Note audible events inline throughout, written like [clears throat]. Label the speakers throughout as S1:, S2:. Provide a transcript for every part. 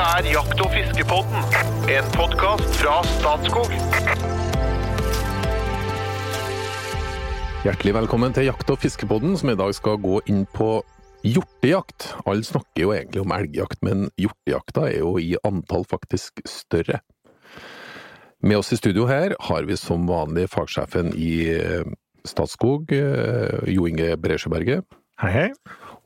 S1: Dette er Jakt- og fiskepodden, en podkast fra Statskog.
S2: Hjertelig velkommen til Jakt- og fiskepodden, som i dag skal gå inn på hjortejakt. Alle snakker jo egentlig om elgjakt, men hjortejakta er jo i antall faktisk større. Med oss i studio her har vi som vanlig fagsjefen i eh, Statskog, eh, Jo Inge Bresjeberget.
S3: Hei, hei.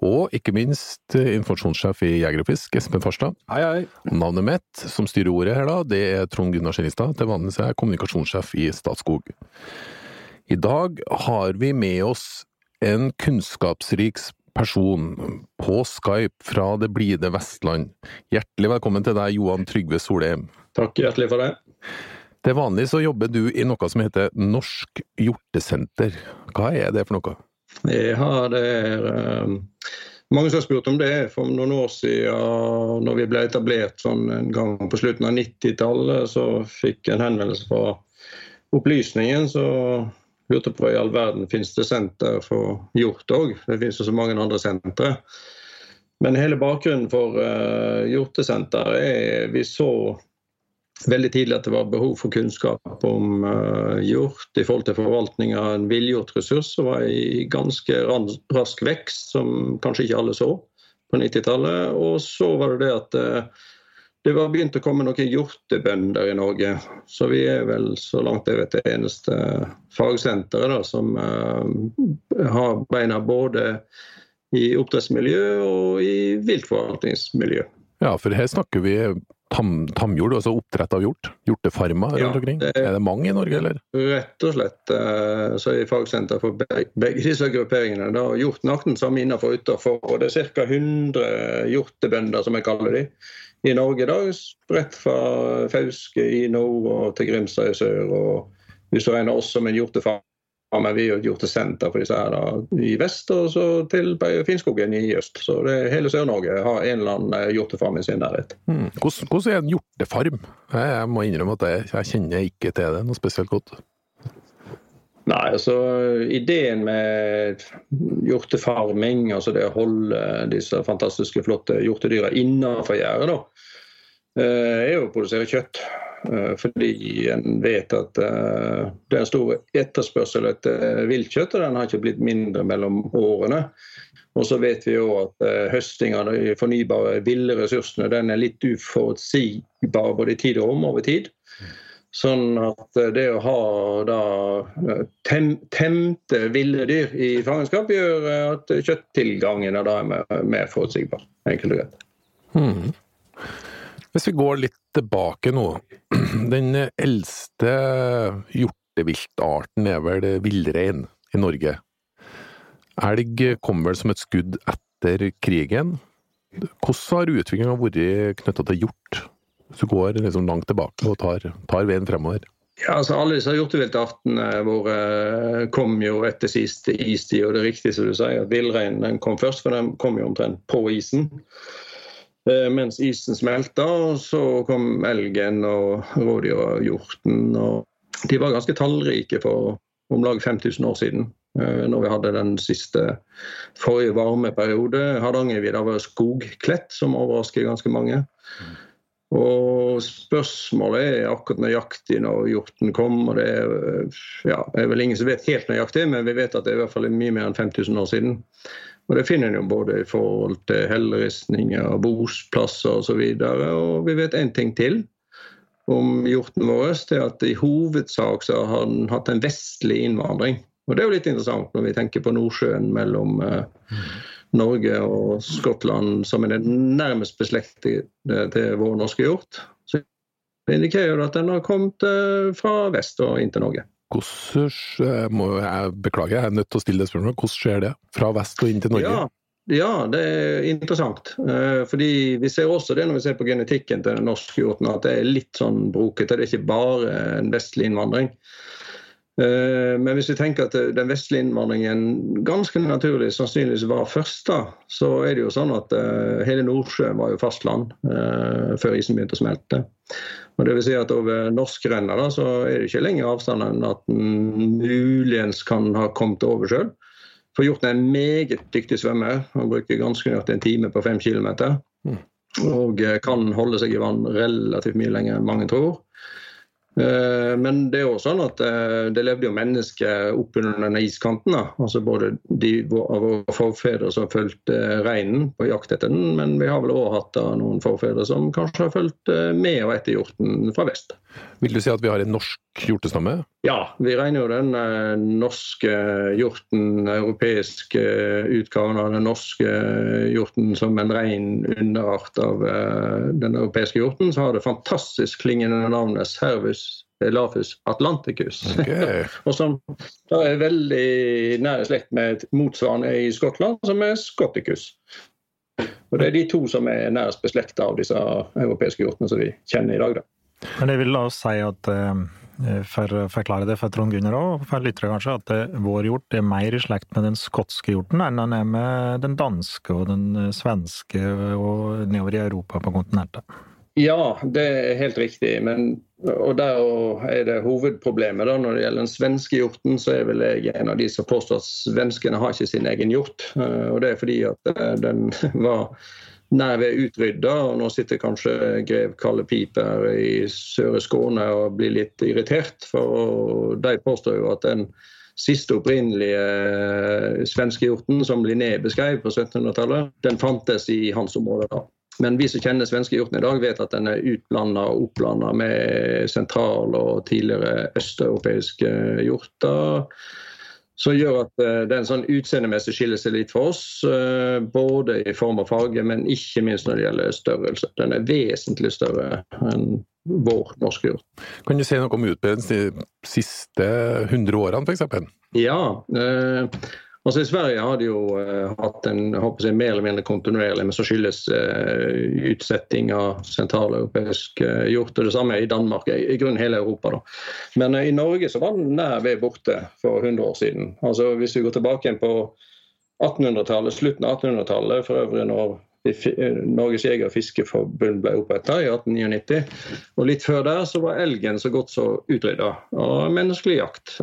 S2: Og ikke minst eh, informasjonssjef i Jeger og Fisk, Espen Farstad.
S3: Hei, hei.
S2: Navnet mitt, som styrer ordet her, da, det er Trond Gunnar Skjennistad. Til vanlig er jeg kommunikasjonssjef i Statskog. I dag har vi med oss en kunnskapsrik person på Skype fra det blide Vestland. Hjertelig velkommen til deg, Johan Trygve Solheim.
S4: Takk hjertelig for det.
S2: Til vanlig så jobber du i noe som heter Norsk hjortesenter. Hva er det for noe?
S4: Ja, det er um, mange som har spurt om det. For noen år siden, når vi ble etablert sånn en gang på slutten av 90-tallet, så fikk jeg en henvendelse fra Opplysningen. Så lurte på i all verden finnes det senter for hjort òg. Det finnes jo så mange andre sentre. Men hele bakgrunnen for uh, hjortesenter er vi så veldig tidlig at det var behov for kunnskap om uh, hjort i forhold til forvaltning av en villhjortressurs som var i ganske rask vekst, som kanskje ikke alle så på 90-tallet. Og så var det det at uh, det var begynt å komme noen hjortebønder i Norge. Så vi er vel, så langt jeg vet, det eneste fagsenteret da, som uh, har beina både i oppdrettsmiljø og i viltforvaltningsmiljø.
S2: Ja, for her snakker vi tam, tamjord, altså oppdrett av hjort? Hjortefarmer rundt
S4: Ja,
S2: omkring?
S4: det-
S2: Er det mange i Norge, eller?
S4: Rett og slett eh, så er fagsenter for begge, begge disse grupperingene. Da gjort samme innenfor og utenfor. Og det er ca. 100 hjortebønder, som jeg kaller de, i Norge i dag. Spredt fra Fauske i nord og til Grimstad i sør. Og hvis du regner oss som en hjortefarm, men vi har gjort et senter for disse her i vest, og så til Finnskogen i øst. Så det hele Sør-Norge har en eller annen hjortefarm i sin nærhet.
S2: Mm. Hvordan, hvordan er en hjortefarm? Jeg, jeg må innrømme at jeg, jeg kjenner ikke til det noe spesielt godt.
S4: Nei, altså ideen med hjortefarming, altså det å holde disse fantastiske, flotte hjortedyra innenfor gjerdet, da, eh, er jo å produsere kjøtt. Eh, Fordi en vet at eh, det er en stor etterspørsel etter viltkjøtt, og den har ikke blitt mindre mellom årene. Og så vet vi jo at eh, høsting av de fornybare ville ressursene den er litt uforutsigbar både i tid og rom over tid. Sånn at eh, det å ha da eh, tem, temte ville dyr i fangenskap gjør eh, at kjøttilgangen er mer forutsigbar. Enkelt og greit.
S2: Hmm. Hvis vi går litt tilbake nå. [clears throat] Den eldste hjorteviltarten er vel villrein i Norge. Elg kom vel som et skudd etter krigen. Hvordan har utviklinga vært knytta til hjort? Hvis du går liksom langt tilbake og tar, tar veien fremover.
S4: Ja, altså Alle disse hjorteviltartene våre eh, kom jo etter siste istid. Og det er riktig som du sier, at villreinen kom først, for den kom jo omtrent på isen. Eh, Mens isen smelta, og så kom elgen og rådyr og hjorten. Og de var ganske tallrike for om lag 5000 år siden. eh, Når vi hadde den siste forrige varmeperiode. Hardangervidda var skogkledt, som overrasker ganske mange. Og spørsmålet er akkurat nøyaktig når hjorten kom. og Det er, ja, det er vel ingen som vet helt nøyaktig, men vi vet at det er i hvert fall mye mer enn 5000 år siden. Og Det finner en jo både i forhold til helleristninger, bosplasser osv. Og, så og vi vet en ting til om hjorten vår. Det er at i hovedsak så har den hatt en vestlig innvandring. Og Det er jo litt interessant når vi tenker på Nordsjøen mellom eh, Norge og Skottland, som er det nærmest beslektede til vår norske hjort. Så det indikerer jo at den har kommet eh, fra vest og inn til Norge.
S2: Hvordan jeg må, jeg Beklager, jeg er nødt til å stille det spørsmålet. Hvordan skjer det? Fra vest og inn til Norge?
S4: Ja, ja, det er interessant. Eh, Fordi Vi ser også det når vi ser på genetikken til den norske hjorten, at det er litt sånn brokete. Det er ikke bare en vestlig innvandring. Eh, Men hvis vi tenker at den vestlige innvandringen ganske naturlig sannsynligvis var først, da, så er det jo sånn at eh, hele Nordsjøen var jo fastland eh, før isen begynte å smelte. Og det vil si at Over norskrenna da, så er det ikke lenger avstand enn at den muligens kan ha kommet over sjøl. For hjorten er en meget dyktig svømmer. Han bruker ganske nøyaktig en time på fem km.
S2: Mm.
S4: Og kan holde seg i vann relativt mye lenger enn mange tror. Eh, men det er jo sånn at eh, det levde jo mennesker oppunder denne iskanten. Da. Altså både de av våre forfedre som fulgte reinen på jakt etter den, men vi har vel òg hatt noen forfedre som kanskje har fulgt eh, med og etter hjorten fra vest.
S2: Vil du si at vi har en norsk hjortestamme?
S4: Ja, vi regner jo den norske hjorten, europeiske utgaven av den norske hjorten som en ren underart av den europeiske hjorten. Så har det fantastisk klingende navnet Servus Lafus atlanticus. Okay. [laughs] og som da er veldig nær slekt med et motsvarende i Skottland, som er Scotticus. Og Det er de to som er nærest beslekta av disse europeiske hjortene som vi kjenner i dag. Da.
S3: Men jeg vil da si at eh, for å forklare det for Trond Gunnar òg, for lyttere kanskje, at eh, vår hjort er mer i slekt med den skotske hjorten enn den er med den danske og den svenske og nedover i Europa på kontinentet.
S4: Ja, det er helt riktig. Men, og der er det hovedproblemet. da, Når det gjelder den svenske hjorten, så er vel jeg en av de som påstår at svenskene har ikke sin egen hjort. Eh, og Det er fordi at eh, den [laughs] var nær ved utrydda, og nå sitter kanskje grev Kalle Piper i Søre Skåne og blir litt irritert. For de påstår jo at den siste opprinnelige eh, svenske hjorten, som Linné beskrev på 1700-tallet, den fantes i hans område. da. Men vi som kjenner svenskehjorten i dag, vet at den er utblanda og oppblanda med sentral- og tidligere østeuropeiske hjorter. Som gjør at eh, den sånn utseendemessig skiller seg litt for oss. Eh, både i form og farge, men ikke minst når det gjelder størrelse. Den er vesentlig større enn vår norske hjort.
S2: Kan du si noe om utbredelsen de siste 100 årene, f.eks.?
S4: Ja. Eh, Altså I Sverige har de jo uh, hatt en håper jeg, mer eller mindre kontinuerlig, men så skyldes uh, utsetting av sentraleuropeisk uh, hjort. Og det samme i Danmark, i, i grunnen hele Europa. da. Men i Norge så var den nær ved borte for 100 år siden. Altså Hvis vi går tilbake igjen på 1800-tallet, slutten av 1800-tallet, for øvrig når Norges jeger- og fiskeforbund ble oppretta i 1899. Og litt før der så var elgen så godt som utrydda av menneskelig jakt.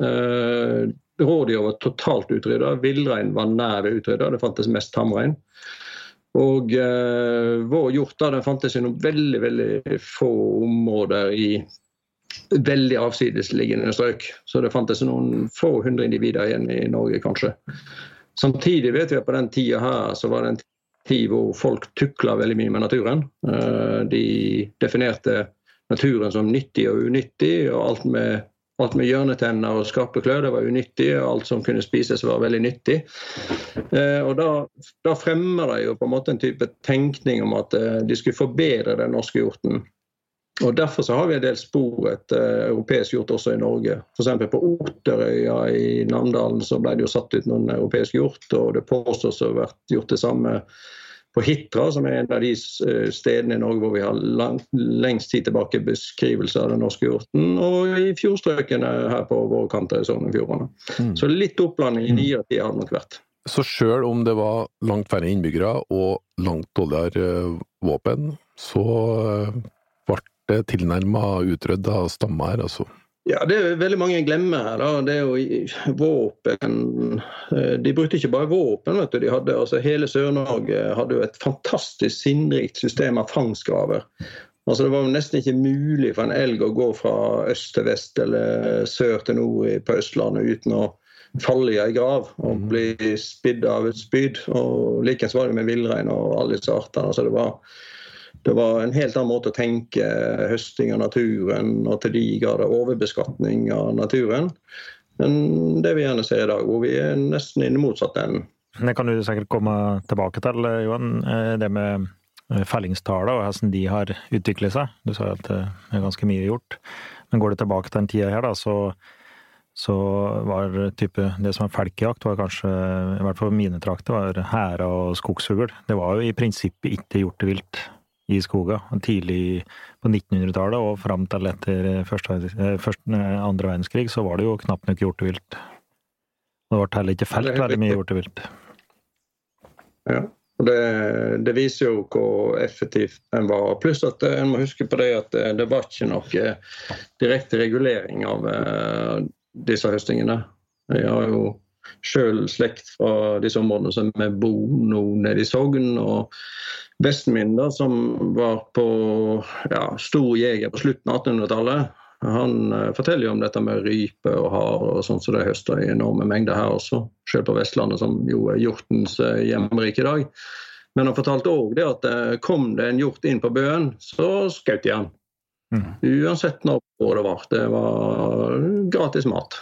S4: Rådyr var totalt utrydda. Villrein var nær utrydda. Det fantes mest tamrein. Og eh, vår hjort da, den fantes i noen veldig veldig få områder i veldig avsidesliggende strøk. Så det fantes noen få hundre individer igjen i Norge, kanskje. Samtidig vet vi at på den tida her så var det en tid hvor folk tukla veldig mye med naturen. Eh, de definerte naturen som nyttig og unyttig, og alt med Alt med hjørnetenner og skarpe klør det var unyttig, og alt som kunne spises var veldig nyttig. Eh, og da, da, fremmer de jo på en måte en type tenkning om at eh, de skulle forbedre den norske hjorten. Og Derfor så har vi en del spor etter uh, europeisk hjort også i Norge. F.eks. på Oterøya i Namdalen så ble det jo satt ut noen europeiske hjort, og det påstås å ha vært gjort det samme på Hitra, som er en av de eh, stedene i Norge hvor vi har langt, lengst tid tilbake beskrivelse av den norske hjorten, og i fjordstrøkene her på våre kanter i Sogn og Fjordane. Mm. Så litt opplanding i nyere tid har det nok vært.
S2: Så sjøl om det var langt færre innbyggere og langt dårligere eh, våpen, så eh, ble det tilnærma utrydda stammer her, altså?
S4: Ja, Det er veldig mange glemmer her. da, det er jo våpen eh, De brukte ikke bare våpen. vet du, de hadde, altså Hele Sør-Norge hadde jo et fantastisk sinnrikt system av fangstgraver. Altså Det var jo nesten ikke mulig for en elg å gå fra øst til vest eller sør til nord på Østlandet uten å falle i ei grav og mhm. bli spidd av et spyd. og Likeens var det med villrein og alle disse artene. altså det var det var en helt annen måte å tenke høsting av naturen og til de grader overbeskatning av naturen enn det vi gjerne ser i dag, hvor vi er nesten i den enden.
S3: Det kan du sikkert komme tilbake til, Johan. Eh, det med eh, fellingstallene og hvordan de har utviklet seg. Du sa at det er ganske mye gjort. Men går du tilbake til den tida her, da, så, så var type, det som er felkejakt, var kanskje, i hvert fall mine trakter, var hære og skogsfugl. Det var jo i prinsippet ikke hjortevilt i skoga. Tidlig på 1900-tallet og fram til etter første, eh, første, andre verdenskrig så var det jo knapt nok hjortevilt. Det ble heller ikke felt veldig mye hjortevilt.
S4: Ja, og det, det, viser jo hvor effektivt en var. Pluss at eh, en må huske på det at det, var ikke noe direkte regulering av disse høstingene. Jeg har jo sjøl slekt fra disse områdene som vi bor nå nede i Sogn. og Besten min, da, som var på ja, stor jeger på slutten av 1800-tallet, han uh, forteller jo om dette med rype og hare og sånt, så de høster i enorme mengder her også. Selv på Vestlandet, som jo er hjortens uh, hjemmerike i dag. Men han fortalte òg det at uh, kom det en hjort inn på bøen, så skjøt de han. Mm. Uansett når det var. Det var gratis mat.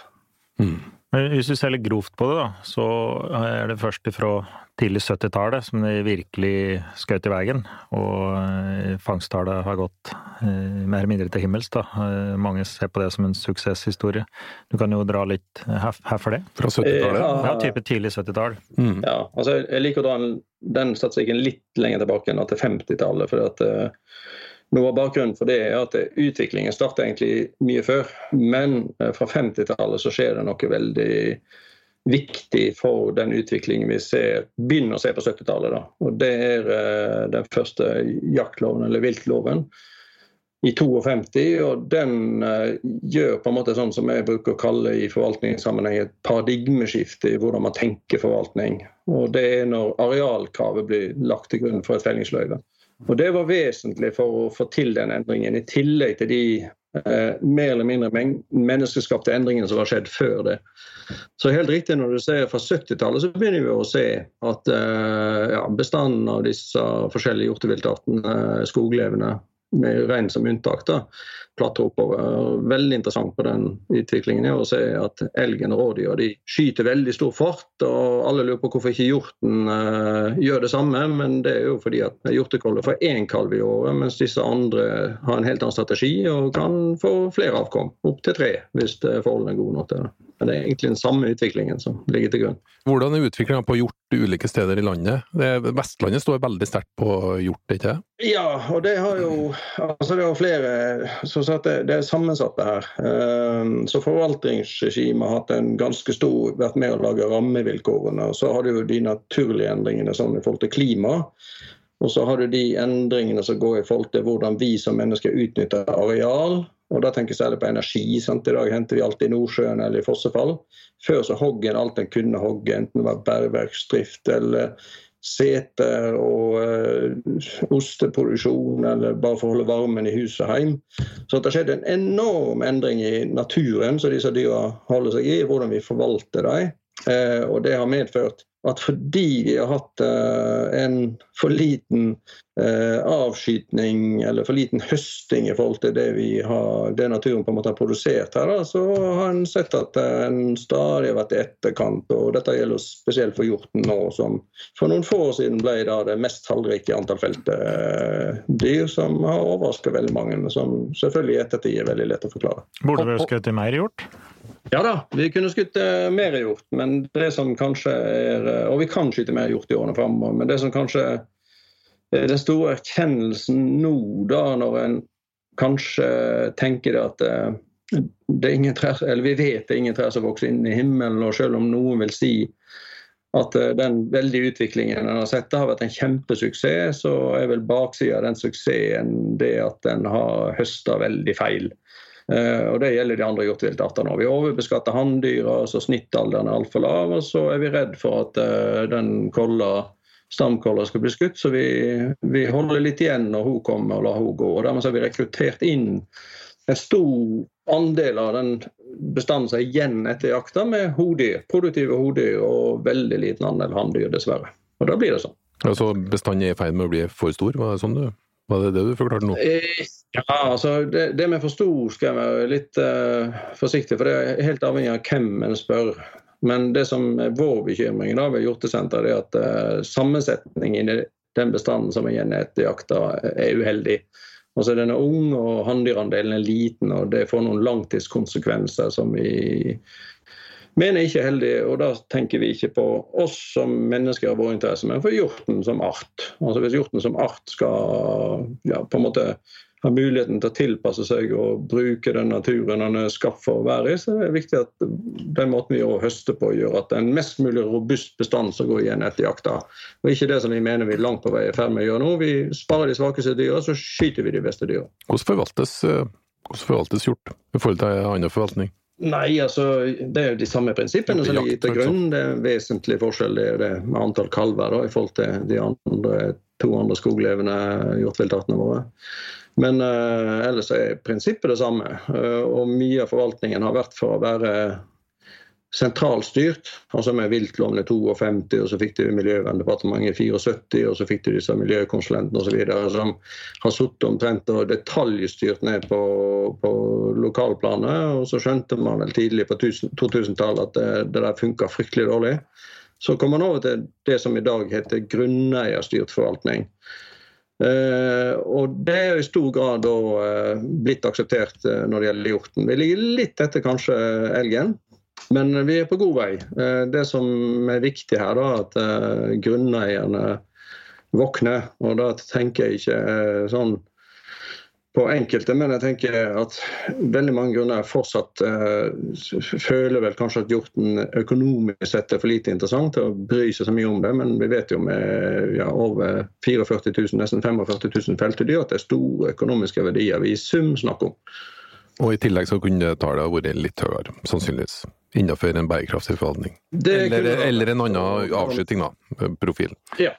S3: Mm. Hvis du ser litt grovt på det, da, så er det først fra tidlig 70-tallet som det virkelig skjøt i veien. Og eh, fangsttallet har gått eh, mer eller mindre til himmels. da. Eh, mange ser på det som en suksesshistorie. Du kan jo dra litt herfor det?
S2: Fra 70-tallet?
S3: Ja, ja, type tidlig 70-tall.
S4: Mm. Ja, altså jeg liker å dra den statistikken litt lenger tilbake enn til 50-tallet. for at noe av bakgrunnen for det er at utviklingen starter egentlig mye før. Men fra 50-tallet så skjer det noe veldig viktig for den utviklingen vi ser, begynner å se på 70-tallet. Og Det er uh, den første jaktloven, eller viltloven, i 52. og Den uh, gjør på en måte sånn som jeg bruker å kalle i forvaltningssammenheng et paradigmeskifte i hvordan man tenker forvaltning. Og Det er når arealkravet blir lagt til grunn for et fellingsløyve. Og Det var vesentlig for å få til den endringen, i tillegg til de eh, mer eller mindre menneskeskapte endringene som har skjedd før det. Så helt riktig når du ser fra 70-tallet, så begynner vi å se at eh, ja, bestanden av disse forskjellige hjorteviltartene, skoglevende, med rein som unntak, da, klatre oppover. Veldig interessant på den utviklingen er å se at elgen og rådyr de skyter veldig stor fart. og Alle lurer på hvorfor ikke hjorten uh, gjør det samme, men det er jo fordi at hjortekollet får én kalv i året, mens disse andre har en helt annen strategi og kan få flere avkom, opptil tre, hvis forholdene er gode nok til det. Men det er egentlig den samme utviklingen som ligger til grunn.
S2: Hvordan er utviklinga på hjort ulike steder i landet? Vestlandet står veldig sterkt på hjort, ikke
S4: Ja, og det har jo altså det har flere som sagt, det, er sammensatt det her. Ehm, så forvaltningsregimet har hatt en ganske stor vært med å lage rammevilkårene. og Så har du jo de naturlige endringene sånn i forhold til klima. Og så har du de endringene som går i forhold til hvordan vi som mennesker utnytter areal. Og da tenker jeg særlig på energi. Sant? I dag henter vi alt i Nordsjøen eller i fossefall. Før så hogg en alt en kunne hogge, enten det var bergverksdrift eller seter og uh, osteproduksjon, eller bare for å holde varmen i huset hjem. Så det har skjedd en enorm endring i naturen som disse dyra holder seg i, hvordan vi forvalter dem. Uh, og det har medført at fordi vi har hatt uh, en for liten uh, avskytning eller for liten høsting i forhold til det, vi har, det naturen på en måte har produsert her, da, så har en sett at en stadig har vært i etterkant. og Dette gjelder spesielt for hjorten nå, som for noen få år siden ble da det mest tallrike antall felte dyr, som har overrasket veldig mange, som selvfølgelig i ettertid er veldig lett å forklare.
S3: Burde vi skutt mer hjort?
S4: Ja da, vi kunne skutt mer hjort, men det som kanskje er Og vi kan skyte mer hjort i årene framover, men det som kanskje er den store erkjennelsen nå, da, når en kanskje tenker at eh, det er ingen trær, eller vi vet det er ingen trær som vokser inn i himmelen, og selv om noen vil si at eh, den veldige utviklingen en har sett, det har vært en kjempesuksess, så er vel baksida av den suksessen det at den har høsta veldig feil. Eh, og Det gjelder de andre hjorteviltartene. Vi overbeskatter hanndyra, så snittalderen er altfor lav. Og så er vi redd for at uh, den kolla, stamkolla skal bli skutt, så vi, vi, holder litt igjen når hun kommer og lar hun gå. Og Dermed har vi rekruttert inn en stor andel av den bestanden som er igjen etter jakta, med hodyr, produktive hodyr og veldig liten andel hanndyr, dessverre. Og da blir det sånn.
S2: Altså Bestanden er i ferd med å bli for stor? Var det sånn du var det det du forklarte nå?
S4: Eh, ja, altså det, det med for skal jeg være litt uh, forsiktig, for det er helt avhengig av hvem en spør. Men det som er vår bekymring da ved hjortesenteret, er at uh, sammensetningen i den bestanden som er igjen etter jakta, er uheldig. Altså Den er ung, og hanndyrandelen er liten, og det får noen langtidskonsekvenser som vi mener ikke heldig, og da tenker vi ikke på oss som mennesker av vår interesse, men for hjorten som art. Altså Hvis hjorten som art skal ja, på en måte ha muligheten til å tilpasse seg og bruke den naturen den er skapt for å være i, så er det viktig at den måten vi høster på, gjør at det er en mest mulig robust bestand som går igjen etter jakta. Og ikke det som vi mener vi er langt på vei i ferd med å gjøre nå. Vi sparer de svakeste dyra, så skyter vi de beste dyra.
S2: Hvordan forvaltes, eh, hvordan forvaltes hjort i forhold til annen forvaltning?
S4: Nei, altså det er jo de samme prinsippene som ligger til grunn. Det er en vesentlig forskjell det er det med antall kalver da, i forhold til de andre, to andre skoglevende hjortviltartene våre. Men uh, ellers er prinsippet det samme. Uh, og mye av forvaltningen har vært for å være sentralstyrt, altså med viltlovene 52, og så fikk du Miljøverndepartementet 74, og så fikk du disse miljøkonsulentene osv. som har sittet omtrent og detaljstyrt ned på, på lokalplanet. Og så skjønte man vel tidlig på 2000-tallet at det, det der funka fryktelig dårlig. Så kom man over til det som i dag heter grunneierstyrt forvaltning. Uh, og Det er i stor grad da, uh, blitt akseptert uh, når det gjelder hjorten. Vi ligger litt etter kanskje elgen, men vi er på god vei. Det som er viktig her, da, at grunneierne våkner. Og da tenker jeg ikke sånn på enkelte, men jeg tenker at veldig mange grunner fortsatt uh, føler vel kanskje at hjorten økonomisk sett er for lite interessant til å bry seg så mye om det. Men vi vet jo med ja, over 44 000, nesten 45 000 feltedyr at det er store økonomiske verdier vi i sum snakker om.
S2: Og i tillegg så kunne tallet vært litt høyere, sannsynligvis. Innenfor en bærekraftig forvaltning. Eller, eller, en annen avslutning, da. Profil.
S4: Ja.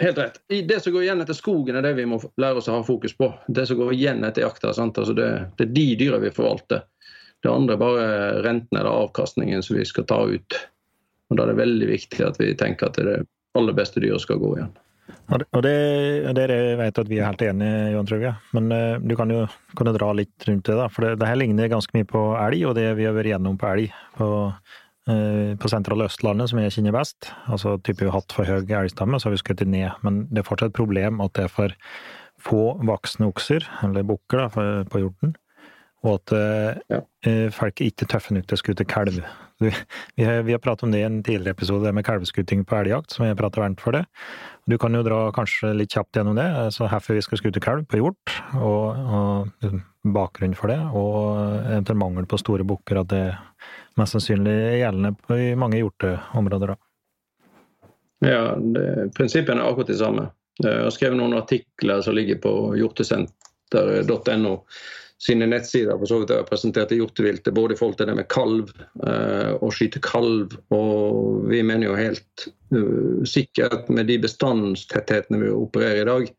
S4: Helt rett. Det som går igjen etter skogen, er det vi må lære oss å ha fokus på. Det som går igjen etter jakta. Altså det, det, er de dyra vi forvalter. Det andre er bare renten eller avkastningen som vi skal ta ut. Og Da er det veldig viktig at vi tenker at det aller beste dyret skal gå igjen.
S3: Og det, det jeg vet at vi er helt enige, Johan Trøgge. Men uh, du kan jo kan du dra litt rundt det. da, For det, det, her ligner ganske mye på elg, og det vi har vært gjennom på elg. På uh, på sentrale Østlandet, som jeg kjenner best, altså type vi har hatt for høy elgstamme, så har vi skutt ned. Men det er fortsatt et problem at det er for få voksne okser, eller bukker, da, på hjorten. Og at ja. Eh, folk er ikke tøffe nok til å skute kalv. Vi har, vi har pratet om det i en tidligere episode med kalveskuting på elgjakt, som jeg prater varmt for det. Du kan jo dra kanskje litt kjapt gjennom det, Så hvorfor vi skal skute kalv på hjort, og, og bakgrunnen for det, og eventuelt mangel på store bukker, at det mest sannsynlig gjeldende i mange hjorteområder. da.
S4: Ja, det, prinsippene er akkurat de samme. Jeg har skrevet noen artikler som ligger på hjortesenter.no sine nettsider for så vidt har presentert hjorteviltet, både i forhold til det med kalv eh, og skyte kalv. Og vi mener jo helt uh, sikkert med de bestandstetthetene vi opererer i dag,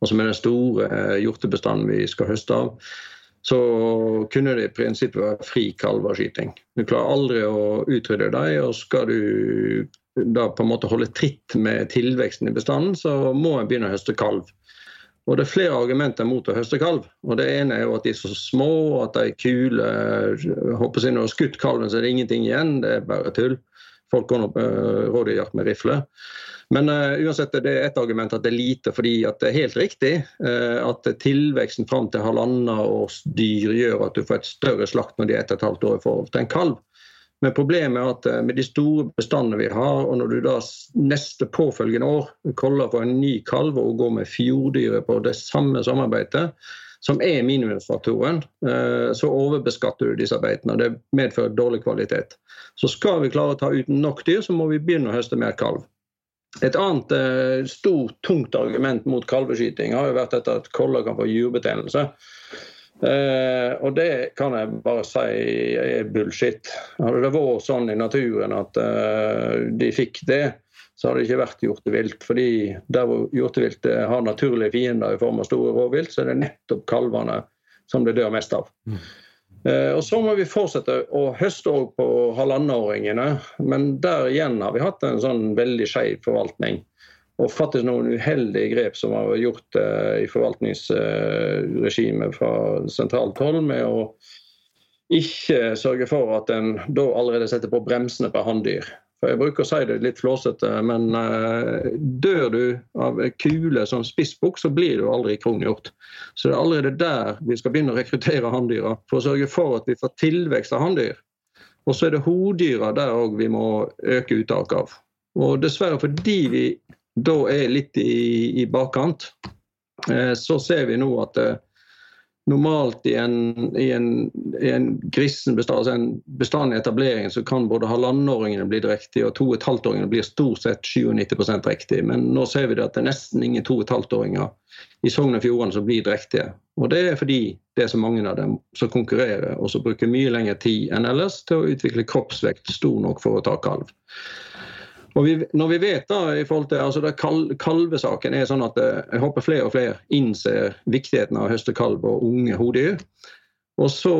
S4: og som er den store uh, hjortebestanden vi skal høste av, så kunne det i prinsippet være fri kalveskyting. Du klarer aldri å utrydde dem, og skal du da på en måte holde tritt med tilveksten i bestanden, så må en begynne å høste kalv. Og Det er flere argumenter mot å høste kalv. og Det ene er jo at de er så små, at de er kule. Håper jeg, Når du har skutt kalven, så er det ingenting igjen. Det er bare tull. Folk går nå uh, rådyrjakt med rifle. Men uh, uansett det er et argument at det er lite, fordi det er helt riktig uh, at tilveksten fram til halvannet års dyr gjør at du får et større slakt når de er ett og et halvt år i til en kalv. Men problemet er at uh, med de store bestandene vi har, og når du da neste påfølgende år koller for en ny kalv og går med fjorddyret på det samme samarbeidet, som er minimumsfaktoren, så overbeskatter du disse beitene. og Det medfører dårlig kvalitet. Så skal vi klare å ta ut nok dyr, så må vi begynne å høste mer kalv. Et annet eh, stort, tungt argument mot kalveskyting har jo vært dette at koller kan få jurbetennelse. Eh, og det kan jeg bare si er bullshit. Hadde det vært sånn i naturen at eh, de fikk det, så hadde det ikke vært hjortevilt. Fordi der hvor hjortevilt har naturlige fiender i form av store rovvilt, så er det nettopp kalvene som det dør mest av. Mm. Eh, og Så må vi fortsette å høste på halvannenåringene, men der igjen har vi hatt en sånn veldig skeiv forvaltning. Og faktisk noen uheldige grep som har vært gjort eh, i forvaltningsregimet fra sentralt hold, med å ikke sørge for at en da allerede setter på bremsene på hanndyr. For Jeg bruker å si det litt flåsete, men uh, dør du av kule som spissbukk, så blir du aldri kronhjort. Så det er allerede der vi skal begynne å rekruttere hanndyra, for å sørge for at vi får tilvekst av hanndyr. Og så er det hodyra der òg vi må øke uttaket av. Og dessverre fordi vi da er litt i, i bakkant, uh, så ser vi nå at uh, normalt i en, i en, i en grisen bestand, altså en bestand i etablering, så kan både halvannenåringene bli drektige og to og et halvt-åringene blir stort sett 97 drektige. Men nå ser vi at det er nesten ingen to og et halvt-åringer i Sogn og Fjordane som blir riktige. Og det er fordi det er så mange av dem som konkurrerer og som bruker mye lengre tid enn ellers til å utvikle kroppsvekt stor nok for å ta kalv. Og vi, når vi vet da, i forhold til altså kal, Kalvesaken er sånn at eh, jeg håper flere og flere innser viktigheten av å høste kalv og unge hodedyr. Og så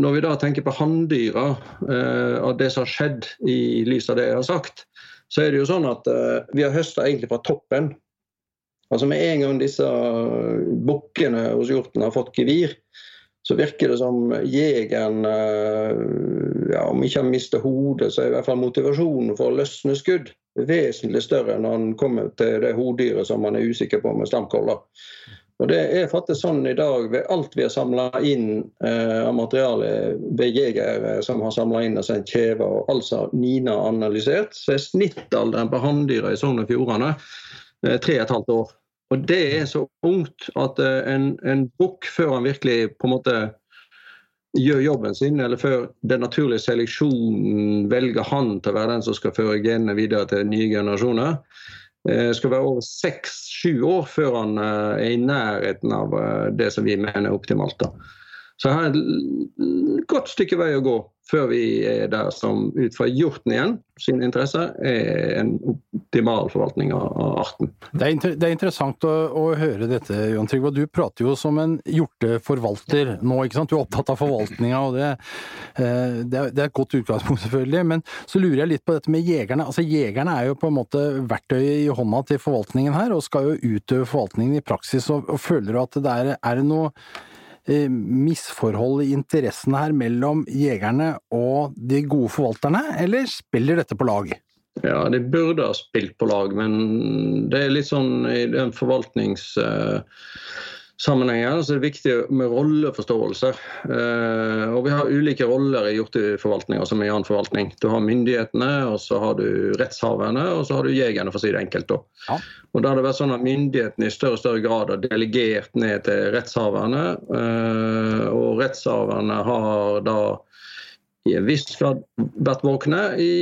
S4: når vi da tenker på hanndyra, eh, av det som har skjedd i lys av det jeg har sagt, så er det jo sånn at eh, vi har høsta egentlig fra toppen. Altså Med en gang disse bukkene hos hjorten har fått gevir, så virker det som jegeren eh, ja, Om ikke han mister hodet, så er i hvert fall motivasjonen for å løsne skudd vesentlig større når han kommer til det hodedyret som han er usikker på med stamkoller. Og Det er faktisk sånn i dag ved alt vi har samla inn eh, av materiale ved jegere som har samla inn og sendt kjever, og altså Nina analysert, så er snittalderen på hanndyra i Sogn og Fjordane eh, tre og et halvt år. Og det er så ungt at eh, en, en bukk, før han virkelig på en måte gjør jobben sin, eller før den naturlige seleksjonen velger han til å være den som skal føre genene videre til nye generasjoner, Eh, skal være over seks-sju år før han eh, er i nærheten av det som vi mener er optimalt. da. Så jeg har et godt stykke vei å gå før vi er der som ut fra hjorten igjen sine interesser er en optimal forvaltning av, arten.
S5: Det er, inter, det er interessant å, å, høre dette, Johan Trygve. Du prater jo som en hjorteforvalter nå, ikke sant. Du er opptatt av forvaltninga, og det, eh, det, er, det, er, et godt utgangspunkt, selvfølgelig. Men så lurer jeg litt på dette med jegerne. Altså Jegerne er jo på en måte verktøyet i hånda til forvaltningen her, og skal jo utøve forvaltningen i praksis. Og, og føler du at det er, er det noe misforhold i interessene her mellom jegerne og de gode forvalterne, eller spiller dette på lag?
S4: Ja, de burde ha spilt på lag, men det er litt sånn i den forvaltnings... Uh, sammenhenger så er det viktig med rolleforståelse. Eh, og Vi har ulike roller i hjorteforvaltninga som i annen forvaltning. Du har myndighetene, og så har du rettshaverne, og så har du jegerne, for å si det enkelt. Ja. Og da har det vært sånn at Myndighetene i større og større grad har delegert ned til rettshaverne. Eh, og rettshaverne har da i en viss grad vært våkne, i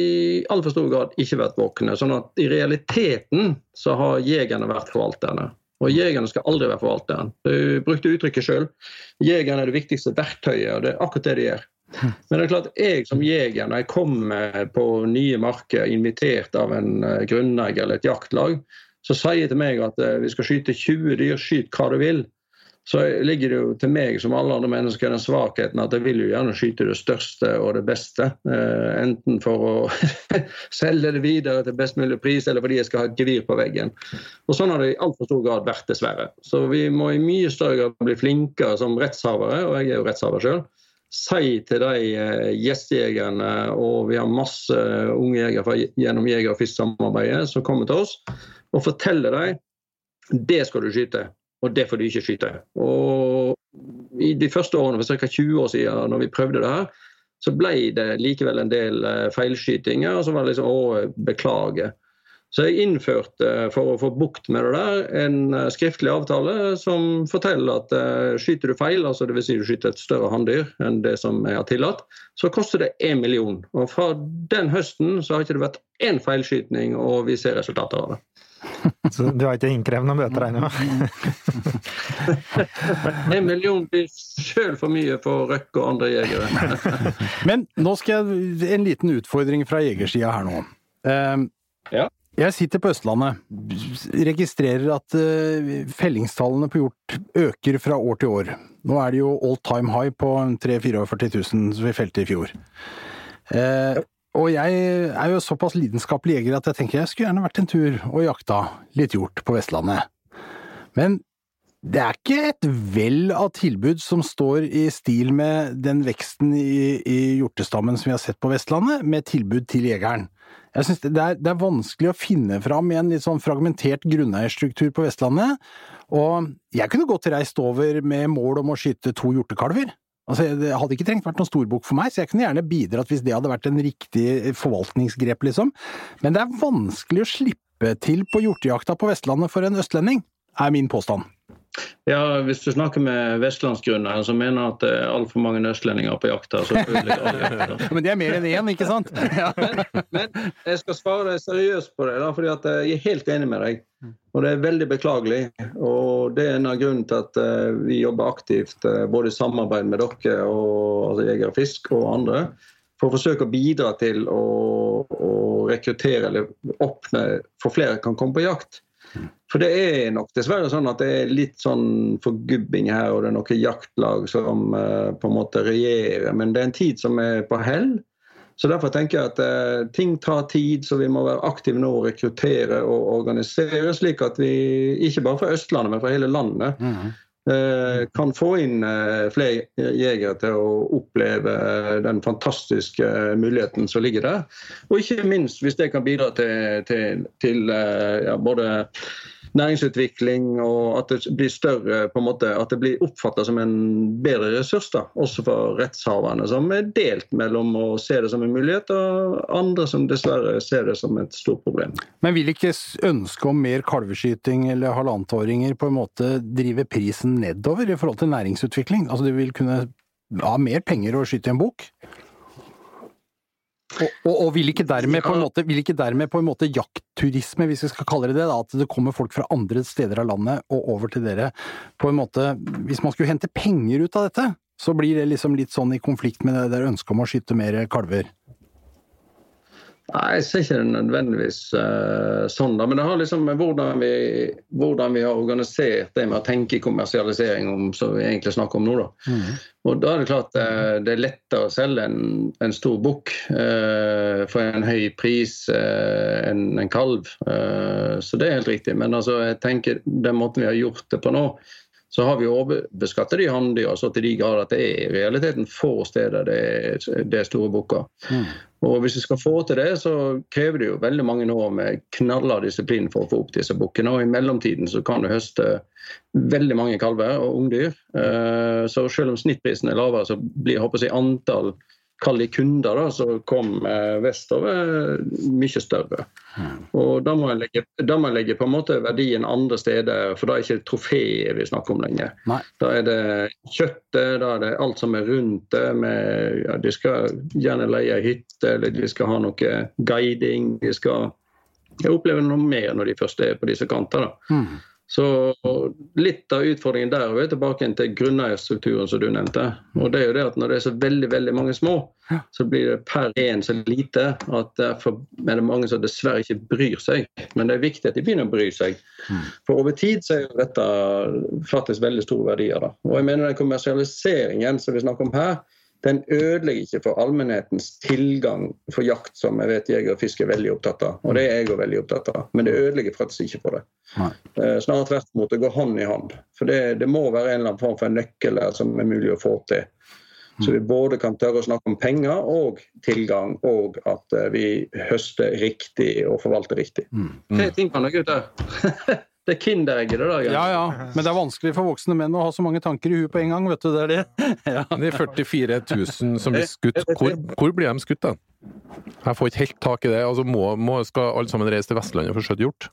S4: altfor stor grad ikke vært våkne. Sånn at i realiteten så har jegerne vært forvalterne. Og jegerne skal aldri være forvalteren. Du brukte uttrykket sjøl. Jegerne er det viktigste verktøyet, og det er akkurat det de gjør. Men det er klart, jeg som jeger, når jeg kommer på nye marker, invitert av en eh, grunneier eller et jaktlag, så sier de til meg at eh, vi skal skyte 20 dyr, skyt hva du vil så ligger det jo til meg som alle andre mennesker den svakheten at jeg vil jo gjerne skyte det største og det beste. Eh, enten for å [laughs] selge det videre til best mulig pris, eller fordi jeg skal ha et gevir på veggen. Og Sånn har det i altfor stor grad vært, dessverre. Så vi må i mye større grad bli flinkere som rettshavere, og jeg er jo rettshaver sjøl. Si til de eh, gjestejegerne, og vi har masse unge jegere gjennom Jeger- og Fisksamarbeidet som kommer til oss, og fortelle dem det skal du skyte og det får du ikke skyte. Og I de første årene, for ca. 20 år siden, når vi prøvde det her, så ble det likevel en del eh, feilskytinger. Og så var det liksom å, beklage. Så jeg innførte, for å få bukt med det der, en eh, skriftlig avtale som forteller at skyter du feil, altså dvs. Si du skyter et større hanndyr enn det som er tillatt, så koster det én million. Og fra den høsten så har ikke det vært én feilskytning, og vi ser resultater av det. [laughs]
S3: Så du har ikke innkrevd noen bøter ennå? [laughs]
S4: en million blir sjøl for mye for Røkke og andre jegere. [laughs]
S5: Men nå skal jeg en liten utfordring fra jegersida her nå. Uh, ja. Jeg sitter på Østlandet, registrerer at uh, fellingstallene på hjort øker fra år til år. Nå er det jo all time high på 3 000 som vi felte i fjor. Uh, og jeg er jo såpass lidenskapelig jeger at jeg tenker jeg skulle gjerne vært en tur og jakta litt hjort på Vestlandet. Men det er ikke et vell av tilbud som står i stil med den veksten i, i hjortestammen som vi har sett på Vestlandet, med tilbud til jegeren. Jeg synes det er, det er vanskelig å finne fram i en litt sånn fragmentert grunneierstruktur på Vestlandet, og jeg kunne godt reist over med mål om å skyte to hjortekalver. Altså, Det hadde ikke trengt vært noen storbok for meg, så jeg kunne gjerne bidratt hvis det hadde vært en riktig forvaltningsgrep, liksom. Men det er vanskelig å slippe til på hjortejakta på Vestlandet for en østlending, er min påstand.
S4: Ja, Hvis du snakker med vestlandsgrunner som mener at det er altfor mange østlendinger på jakt her, så [laughs]
S5: Men det er mer enn én, ikke sant? [laughs]
S4: Ja. Men, men, jeg skal svare seriøst på det, da, fordi jeg er helt enig med deg. Og det er veldig beklagelig. Og det er en av grunnene til at uh, vi jobber aktivt uh, både i samarbeid med dere og altså Jeger og Fisk og andre for å forsøke å bidra til å, å rekruttere eller åpne for flere kan komme på jakt. For det er nok dessverre sånn at det er litt sånn forgubbing her, og det er noen jaktlag som uh, på en måte regjerer. Men det er en tid som er på hell. Så derfor tenker jeg at uh, ting tar tid, så vi må være aktive nå og rekruttere og organisere, slik at vi ikke bare fra Østlandet, men fra hele landet mm. uh, kan få inn flere jegere til å oppleve den fantastiske muligheten som ligger der. Og ikke minst hvis det kan bidra til, til, til ja, både næringsutvikling, og at det blir større på en måte, At det blir oppfatta som en bedre ressurs, da, også for rettshaverne, som er delt mellom å se det som en mulighet, og andre som dessverre ser det som et stort problem.
S5: Men vil ikke ønsket om mer kalveskyting eller halvannetåringer på en måte drive prisen nedover i forhold til næringsutvikling? Altså de vil kunne ha mer penger å skyte i en bok? Og, og, og, vil, ikke dermed på en måte, vil ikke dermed på en måte jaktturisme, hvis vi skal kalle det det, da, at det kommer folk fra andre steder av landet og over til dere, på en måte Hvis man skulle hente penger ut av dette, så blir det liksom litt sånn i konflikt med det der ønsket om å skyte mer kalver?
S4: Nei, Jeg ser ikke det nødvendigvis uh, sånn, da. Men det har liksom med hvordan vi, hvordan vi, har organisert det med å tenke kommersialisering, om, som vi egentlig snakker om nå. da. Mm. Og Da er det klart uh, det er lettere å selge en, en stor bukk uh, for en høy pris enn en kalv. så det er helt riktig. Men altså, jeg tenker den måten vi har gjort det på nå, så har vi overbeskattet de hanndyra så til de grader at det er i realiteten få steder det det er store bukker. Mm. Og Hvis vi skal få til det, så krever det jo veldig mange år med knallhard disiplin for å få opp disse bukkene. Og I mellomtiden så kan du høste veldig mange kalver og ungdyr. Eh, så selv om snittprisen er lavere, så blir jeg, antall kall de kunder da, som kom eh, vestover, mye større. Og Da må, legge, jeg legge på en måte verdien andre steder, for da er det ikke trofeet vi snakker om lenger. Nei. Da er det kjøttet, da er det alt som er rundt det. Med, ja, de skal gjerne leie hytte, eller de skal ha noe guiding. de skal jeg opplever noe mer når de først er på disse kanter. Mm. Så Litt av utfordringen der er tilbake til grunneierstrukturen som du nevnte. Og det er jo det at Når det er så veldig veldig mange små, så blir det per én så lite at derfor er det mange som dessverre ikke bryr seg. Men det er viktig at de begynner å bry seg. Mm. For over tid så er jo dette faktisk veldig store verdier. Da. Og jeg mener den kommersialiseringen som vi snakker om her, den ødelegger ikke for allmennhetens tilgang for jakt, som jeg vet jeger og fisk er veldig opptatt av. Og det er jeg òg veldig opptatt av. Men det ødelegger faktisk ikke for det. Nei. Eh, snarere tvert imot. Det går hånd i hånd. For det, det, må være en eller annen form for en nøkkel her som er mulig å få til. Så vi både kan tørre å snakke om penger og tilgang, og at eh, vi høster riktig og forvalter riktig. Mm. Tre ting kan dere gutter. [laughs] Det er kinderegget, det der.
S5: Ja, ja. Men det er vanskelig for voksne menn å ha så mange tanker i huet på en gang, vet du. Det er det. [laughs]
S2: Ja. Er 44 000 som blir skutt. [laughs] Hvor, hvor blir de skutt, da? Jeg får ikke helt tak i det. Altså, må, må, skal alle sammen reise til Vestlandet for å skjøte hjort?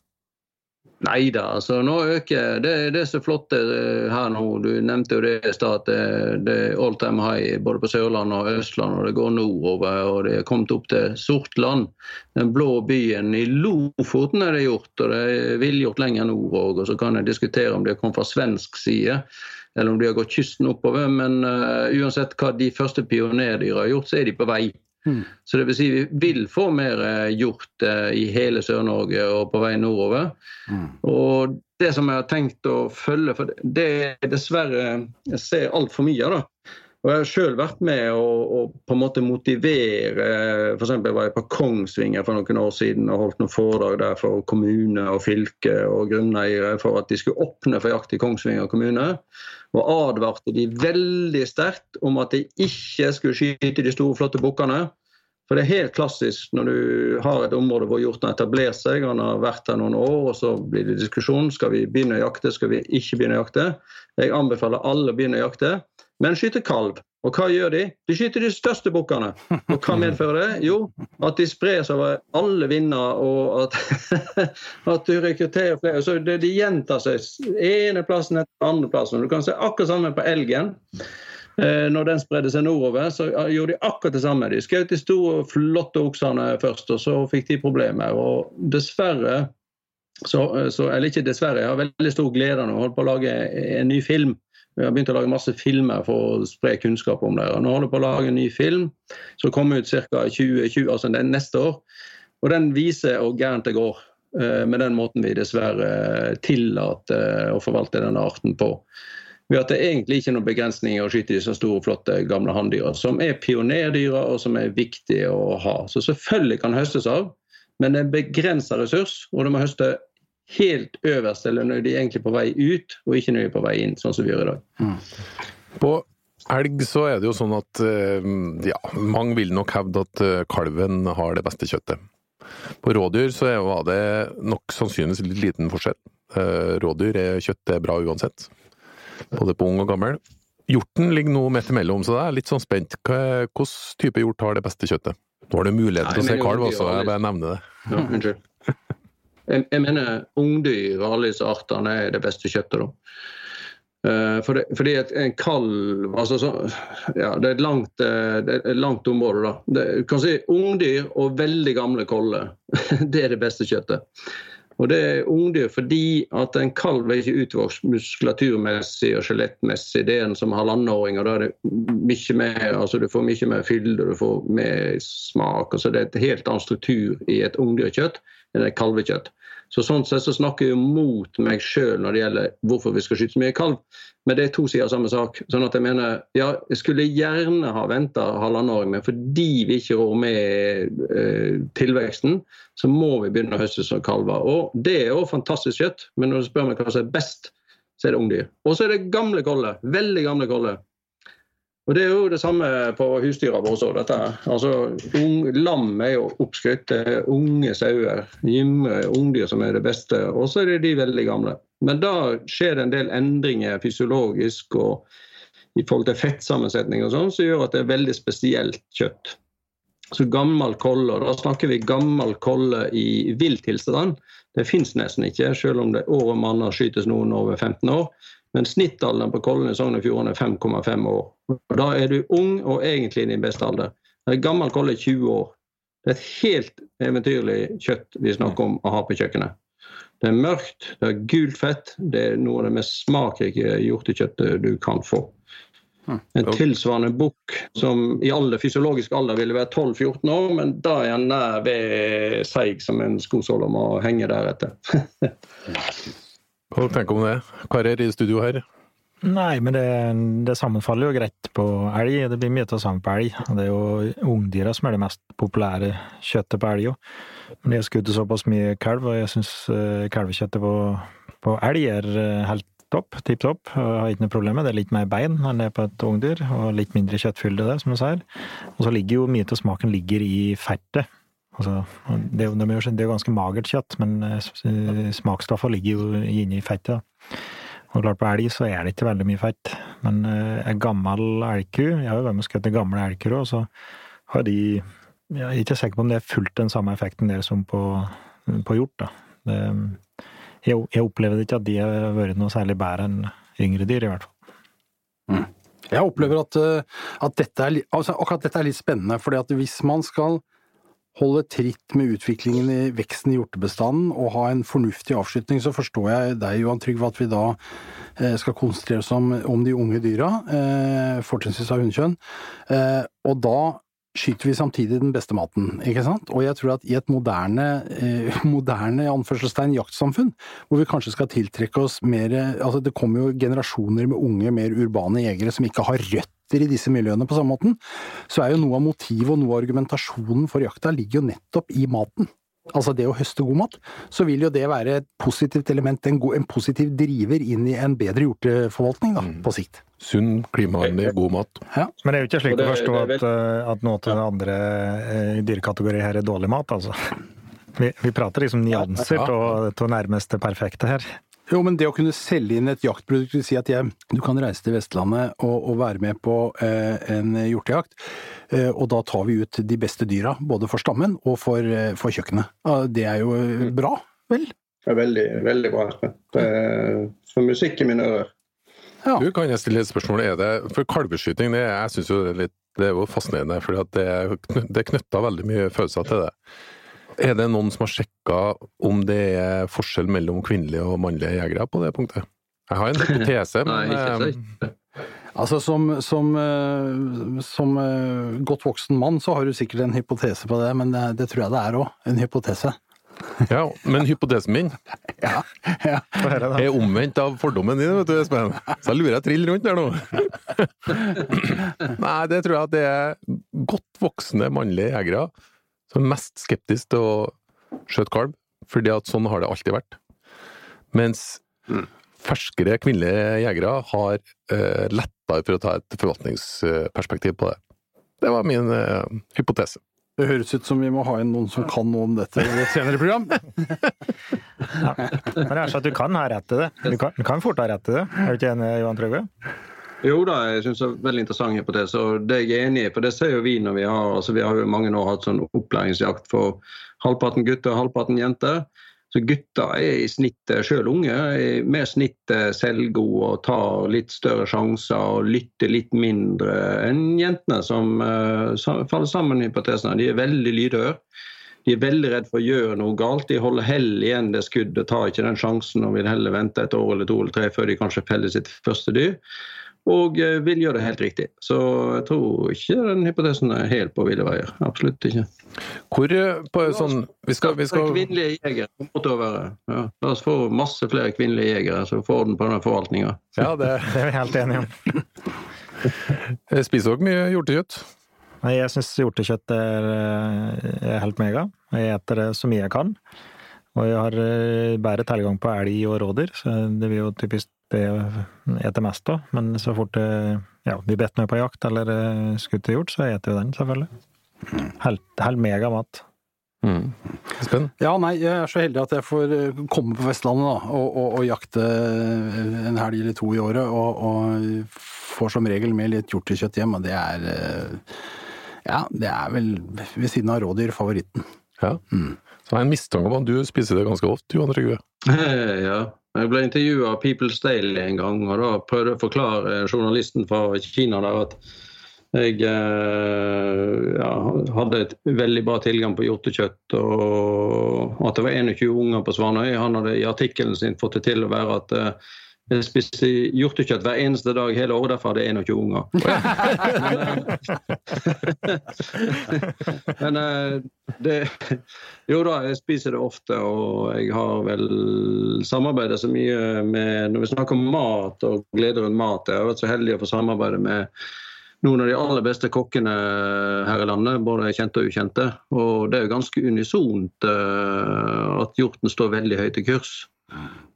S4: Nei da, altså nå øker det. Det er så flott eh, her nå. Du nevnte jo det i stad at det, det er all time high både på Sørlandet og Østlandet. og Det går nordover og det er kommet opp til Sortland. Den blå byen i Lofoten er det gjort, og det er villgjort lenger nord òg. Og så kan jeg diskutere om det kom fra svensk side eller om de har gått kysten oppover. Men uh, uansett hva de første pionerdyra har gjort, så er de på vei. Mm. Så det vil si vi vil få mer eh, gjort eh, i hele Sør-Norge og på vei nordover. Mm. Og det som jeg har tenkt å følge, for det er dessverre Jeg ser altfor mye av det. Og Jeg har sjøl vært med å, å, på en måte motivere F.eks. var jeg på Kongsvinger for noen år siden og holdt noen foredrag der for kommune og fylke og grunneiere for at de skulle åpne for jakt i Kongsvinger kommune. Og advarte de veldig sterkt om at de ikke skulle skyte de store, flotte bukkene. For det er helt klassisk når du har et område hvor hjorten har etablert seg, han har vært her noen år, og så blir det diskusjon. Skal vi begynne å jakte, skal vi ikke begynne å jakte? Jeg anbefaler alle å begynne å jakte men skyte kalv. Og hva gjør de? De skyter de største bukkene. Og hva medfører det? Jo, at de spres over alle vinder, og at, [laughs] at du rekrutterer flere. Så det, de gjentar seg ene plassen etter andre plassen. Du kan se akkurat samme på elgen. Eh, når den spredde seg nordover, så gjorde de akkurat det samme. De skjøt de store, flotte oksene først, og så fikk de problemer. Og dessverre så, så, Eller ikke dessverre, jeg har veldig stor glede av å holde på å lage en ny film vi har begynt å lage masse filmer for å spre kunnskap om det. Og nå holder vi på å lage en ny film som kommer ut ca. 2020, altså neste år. Og den viser hvor gærent det går eh, med den måten vi dessverre tillater å forvalte denne arten på. Ved at det egentlig ikke er noen begrensninger å skyte disse store, flotte gamle hanndyra, som er pionerdyra og som er viktige å ha. Så selvfølgelig kan høstes av, men det er en begrensa ressurs, og du må høste helt øverst, eller når de er egentlig på vei ut, og ikke når de er på vei inn, sånn som vi gjør i dag. Mm.
S2: På elg så er det jo sånn at eh, ja, mange vil nok hevde at eh, kalven har det beste kjøttet. På rådyr så var det nok sannsynligvis litt liten forskjell. Eh, rådyr er kjøttet bra uansett, både på ung og gammel. Hjorten ligger nå midt imellom, så jeg er litt sånn spent. Hvilken type hjort har det beste kjøttet? Nå har du muligheten til å se kalv også, jeg bare nevner det.
S4: Ja, unnskyld. Jeg, jeg mener ungdyr og alle disse artene er det beste kjøttet. da. Uh, fordi, et, en kalv altså så, ja, Det er langt, eh, det er et langt område. da. Det, du kan si Ungdyr og veldig gamle koller. [laughs] det er det beste kjøttet. Og Det er ungdyr fordi at en kalv er ikke utvokst muskulaturmessig og skjelettmessig. Det er en som halvannenåring, og da er det mye mer, altså du får mye mer fylde du får mer smak. altså Det er et helt annen struktur i et ungdyrkjøtt kalvekjøtt. Så Sånn sett så snakker jeg mot meg sjøl når det gjelder hvorfor vi skal skyte så mye kalv. Men det er to sider av samme sak. sånn at Jeg mener, ja, jeg skulle gjerne ha venta år, men fordi vi ikke rår med eh, tilveksten, så må vi begynne å høste som kalver. Og Det er jo fantastisk kjøtt, men når du spør meg hva som er best, så er det ungdyr. Og så er det gamle koller. Veldig gamle koller. Og Det er jo det samme på husdyra våre dette. Altså, lam er jo oppskrytt. Unge sauer, gymre ungdyr som er det beste. Og så er det de veldig gamle. Men da skjer det en del endringer fysiologisk og i forhold til fettsammensetning og sånn, som gjør at det er veldig spesielt kjøtt. Så gammel kolle, og da snakker vi gammel kolle i vill tilstand. Det fins nesten ikke, selv om det året manner skytes noen over 15 år. Men snittalderen på Kollen i Sogn og Fjordane er 5,5 år. Og Da er du ung og egentlig i din beste alder. En gammel kolle er 20 år. Det er et helt eventyrlig kjøtt vi snakker om å ha på kjøkkenet. Det er mørkt, det er gult fett. Det er noe av det mest smakrike hjortekjøttet du kan få. Hm. En tilsvarende bukk som i alle fysiologisk alder ville være 12-14 år, men da er han nær ved seig som en skosåle og må henge deretter. [laughs]
S2: Hva tenker du om det? Karer i studio her?
S3: Nei, men det, det, sammenfaller jo greit på elg. Det blir mye av sammen på elg. Det er jo ungdyra som er det mest populære kjøttet på elg. Men jeg har skutt såpass mye kalv, og jeg syns uh, kalvekjøttet på, på, elg er uh, helt topp. Tipp topp. Har ikke noe problem med det. Det er litt mer bein enn det er på et ungdyr, og litt mindre kjøttfylde der, som du sier. Og så ligger jo mye av smaken ligger i fettet. Altså, det, er jo, det er ganske magert kjøtt, men eh, smaksstoffene ligger jo inne i fettet. Og klart På elg så er det ikke veldig mye fett, men eh, en gammel elgku Jeg har jo vært med og skutt gamle elgkuer, og så har de Jeg er ikke sikker på om det er fullt den samme effekten der som på, på hjort. da. Det, jeg, jeg, opplever ikke at de har vært noe særlig bedre enn yngre dyr, i hvert fall.
S5: Mm. Jeg opplever at, eh, at dette er, altså, akkurat dette er litt spennende, at hvis man skal holde tritt med utviklingen i veksten i hjortebestanden og ha en fornuftig avslutning, så forstår jeg deg, Johan Trygve, at vi da eh, skal konsentrere oss om, om de unge dyra, eh, fortrinnsvis av hunnkjønn. Eh, og da skyter vi samtidig den beste maten, ikke sant? Og jeg tror at i et moderne, eh, [laughs] moderne anførselstegn jaktsamfunn, hvor vi kanskje skal tiltrekke oss mer Altså det kommer jo generasjoner med unge, mer urbane jegere som ikke har røtter i disse miljøene på samme måten, så er jo noe av motivet og noe av argumentasjonen for jakta ligger jo nettopp i maten. Altså det å høste god mat, så vil jo det være et positivt element, en, god, en positiv driver inn i en bedre hjorteforvaltning, da, mm. på sikt.
S2: Sunn, klimavennlig, god mat.
S3: Ja. Men det er jo ikke slik å forstå at, eh, at noe til den andre eh, her er dårlig mat, altså. Vi, vi prater liksom nyanser av ja, ja. nærmeste perfekte her.
S5: Jo, men det å kunne selge inn et jaktprodukt, vil si at jeg, du kan reise til Vestlandet og, og være med på eh, en hjortejakt, eh, og da tar vi ut de beste dyra, både for stammen og for, eh, for kjøkkenet. Det er jo eh, bra, vel?
S4: Det er veldig, veldig bra. Det er som musikk i mine ører.
S2: Ja. Du, kan jeg stille et spørsmål? Er det, for kalveskyting, det, jeg synes jo det er, litt, det er jo fascinerende, for det, det knytta veldig mye følelser til det. Er det noen som har sjekka om det er forskjell mellom kvinnelige og mannlige jegere på det punktet? Jeg har en hypotese, [laughs] men Nei, ikke
S5: eh, Altså, som, som, eh, som, eh, godt voksen mann så har du sikkert en hypotese på det, men det, det tror jeg det er òg. En hypotese.
S2: Ja, men hypotesen min [laughs]
S5: ja, ja.
S2: er omvendt av fordommen din, vet du, Espen. Så jeg lurer jeg trill rundt der nå. [laughs] Nei, det tror jeg at det er godt voksne mannlige jegere som er mest skeptiske til å skjøte kalv, fordi at sånn har det alltid vært. Mens mm. ferskere kvinnelige jegere har uh, lettere for å ta et forvaltningsperspektiv på det. Det var min uh, hypotese.
S5: Det høres ut som vi må ha inn noen som kan noe om dette i et senere program. [laughs]
S3: ja. Men det er sånn at du kan ha rett til det. Du kan, du kan fort ha rett til det. Er du ikke enig, Johan Trøgve?
S4: Jo da, jeg syns det er veldig interessant hypotese. Og det jeg er enig i, for det ser jo vi når vi har altså Vi har jo mange år hatt sånn opplæringsjakt for halvparten gutter og halvparten jenter. Så gutter er i snittet, sjøl unge, med snittet selvgode og tar litt større sjanser og lytter litt mindre enn jentene, som uh, faller sammen i hypotesene. De er veldig lydhøre. De er veldig redd for å gjøre noe galt. De holder heller igjen det skuddet, tar ikke den sjansen og vil heller vente et år eller to eller tre før de kanskje feller sitt første dyr og eh, vil gjøre det helt riktig. Så jeg tror ikke den hypotesen er helt på ville veier. Absolutt ikke.
S2: Hvor eh, på sånn Vi skal, vi skal...
S4: Kvinnelige jegere måtte være. Ja. La oss få masse flere kvinnelige jegere, så får den på denne forvaltninga.
S3: Ja, det, det er vi helt enige om.
S2: jeg Spiser òg mye hjortekjøtt?
S3: Nei, jeg syns hjortekjøtt er, er, helt mega. Jeg eter det så mye jeg kan. Og jeg har eh, bedre tilgang på elg og rådyr, så det blir jo typisk det eter mest av. Men så fort det ja, blir bedt med på jakt eller eh, skutt til hjort, så eter vi den, selvfølgelig. Helt, helt mega mat.
S2: Mm. Spenn?
S5: Ja, nei, jeg er så heldig at jeg får eh, komme på Vestlandet da, og, og, og jakte en helg eller to i året. Og, og får som regel med litt hjortekjøtt hjem, og det er Ja, det er vel ved siden av rådyr favoritten.
S2: Ja. Mm. Så jeg har en mistanke om at du spiser det ganske ofte, Johan Trygve? [laughs]
S4: Ja. Jeg ble intervjua av People's Daily en gang, og da prøvde jeg å forklare journalisten fra Kina der at jeg eh, ja, hadde et veldig bra tilgang på hjortekjøtt, og at det var 21 unger på Svanøy. Han hadde i artikkelen sin fått det til å være at eh, jeg spiste hjortekjøtt hver eneste dag hele året, derfor hadde jeg 21 unger. [laughs] Men [laughs] men det Jo da, jeg spiser det ofte, og jeg har vel samarbeidet så mye med Når vi snakker om mat og glede rundt mat, jeg har vært så heldig å få samarbeide med noen av de aller beste kokkene her i landet, både kjente og ukjente. Og det er jo ganske unisont uh, at hjorten står veldig høyt i kurs.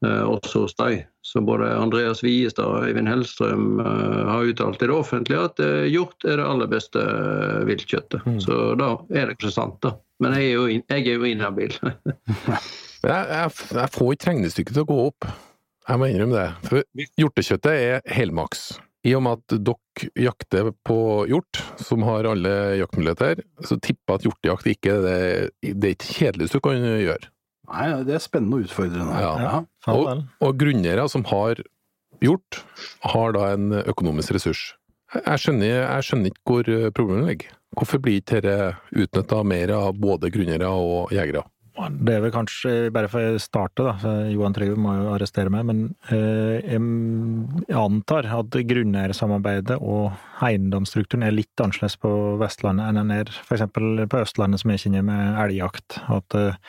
S4: Eh, også hos deg. Så både Andreas Wiestad og Øyvind Hellstrøm eh, har uttalt i det offentlige at eh, hjort er det aller beste viltkjøttet. Mm. Så da er det ikke sant, da. Men jeg er jo, jeg er jo inhabil. [laughs]
S2: jeg, jeg, jeg, får ikke regnestykket til å gå opp. Jeg må innrømme det. For hjortekjøttet er helmaks. I og med at dere jakter på hjort, som har alle jaktmuligheter, så tipper jeg at hjortejakt ikke er det, det er ikke kjedeligste du kan gjøre.
S5: Nei, det er spennende og utfordrende.
S2: Ja. Ja, og, og grunneiere som har gjort, har da en økonomisk ressurs. Jeg skjønner, jeg skjønner ikke hvor problemet ligger. Hvorfor blir ikke dette utnytta mer av både grunneiere og jegere?
S3: Det er vel kanskje, bare for å starte, da, Johan Trygve må jo arrestere meg, men eh, jeg antar at grunneiersamarbeidet og eiendomsstrukturen er litt annerledes på Vestlandet enn den er f.eks. på Østlandet, som jeg kjenner med elgjakt. At eh,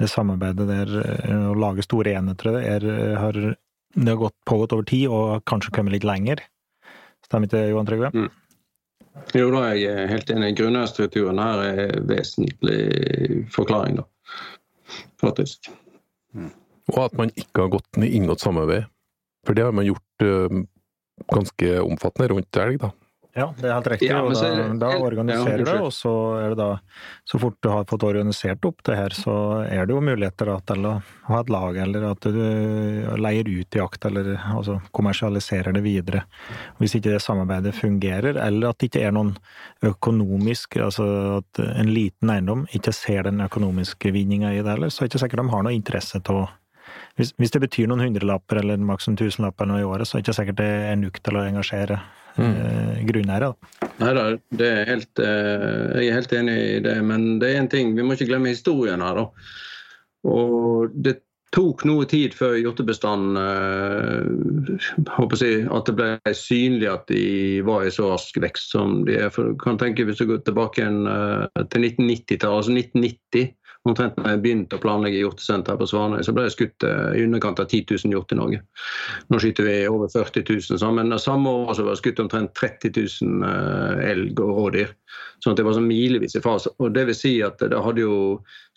S3: det samarbeidet der, eh, å lage store enheter, det, er, har, det har gått, pågått over tid og kanskje kommet litt lenger. Stemmer ikke det, Johan Trygve? Mm.
S4: Jo da, jeg er helt enig. Grunnstrukturen her er vesentlig forklaring, da faktisk.
S2: Mm. Og at man ikke har gått, inngått samarbeid. For det har man gjort uh, ganske omfattende rundt elg, da.
S3: Ja, det er helt riktig. Ja, og da, da organiserer ja, det, og så er det da Så fort du har fått organisert opp det her, så er det jo muligheter da, til å ha et lag, eller at du leier ut jakt, eller altså kommersialiserer det videre. Hvis ikke det samarbeidet fungerer, eller at det ikke er noen økonomisk Altså at en liten eiendom ikke ser den økonomiske vinninga i det heller, så er det ikke sikkert de har noe interesse å hvis, hvis, det betyr noen hundrelapper eller maks en tusenlapp i året, så er det ikke sikkert det er nok til å engasjere mm. eh, grunneiere.
S4: Nei da, det er helt, eh, jeg er helt enig i det. Men det er én ting, vi må ikke glemme historien her. da. Og det tok noe tid før hjortebestanden eh, at det ble synlig at de var i så rask vekst som de er. For kan tenke Hvis du går tilbake igjen, eh, til 1990-tallet, altså 1990 omtrent da jeg begynte å planlegge hjortesenter på Svanøy, så ble det skutt eh, i underkant av 10 000 hjort i Norge. Nå skyter vi over 40 000, så, men samme år var det skutt omtrent 30 000 eh, elg og rådyr. Sånn at det var sånn milevis i fase. Og det vil si at det hadde jo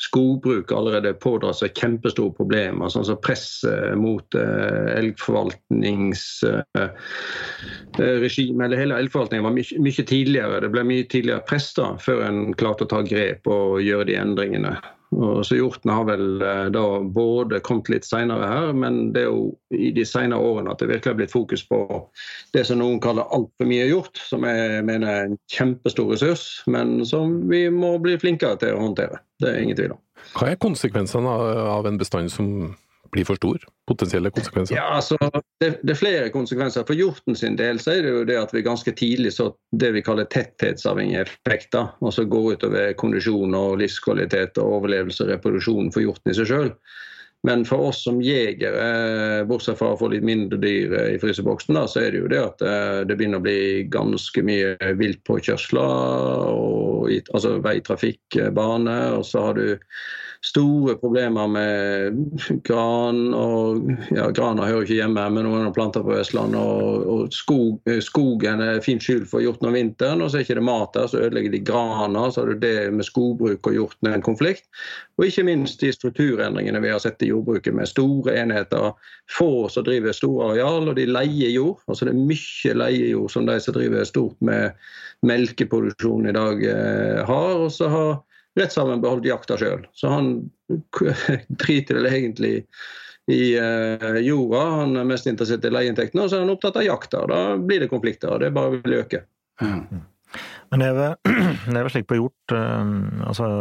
S4: skogbruk allerede pådratt seg kjempestore problemer. sånn som Presset mot elgforvaltningsregimet, elgforvaltningsregime, eller hele elgforvaltningen var mye, mye tidligere. Det ble mye tidligere press da, før en klarte å ta grep og gjøre de endringene. Og så Hjorten har vel eh, da både kommet litt senere her, men det er jo i de senere årene at det virkelig har blitt fokus på det som noen kaller altfor mye hjort, som jeg mener er en kjempestor ressurs, men som vi må bli flinkere til å håndtere. Det er ingen tvil om.
S2: Hva er konsekvensene av en bestand som blir for stor? Potensielle konsekvenser?
S4: Ja, altså, det, det, er flere konsekvenser. For hjorten sin del så er det jo det at vi ganske tidlig så det vi kaller tetthetsavhengige effekter. Og så går utover kondisjon og livskvalitet og overlevelse og reproduksjon for hjorten i seg sjøl. Men for oss som jegere, bortsett fra å få litt mindre dyr i fryseboksen, da, så er det jo det at eh, det begynner å bli ganske mye viltpåkjørsler. Og, altså veitrafikk, bane, og så har du store problemer med gran. og ja, Grana hører ikke hjemme her, men noen planter på Vestlandet. Og, og skog, skogen er fint skjul for hjorten om vinteren, og så er det ikke mat der, så ødelegger de grana. Så er det det med skogbruk og hjorten en konflikt. Og ikke minst de strukturendringene vi har sett i jordbruket, med store enheter. Få som driver store areal, og de leier jord. Altså det er mye leiejord som de som driver stort med melkeproduksjon i dag eh, har. og så har rettshaveren beholdt jakta sjøl. Så han [laughs] driter vel egentlig i uh, jorda. Han er mest interessert i leieinntektene, og så er han opptatt av jakta. Da blir det konflikter, og det bare vil øke. Mm.
S3: Men det [clears throat] er, vel, det er vel slik på hjort uh, altså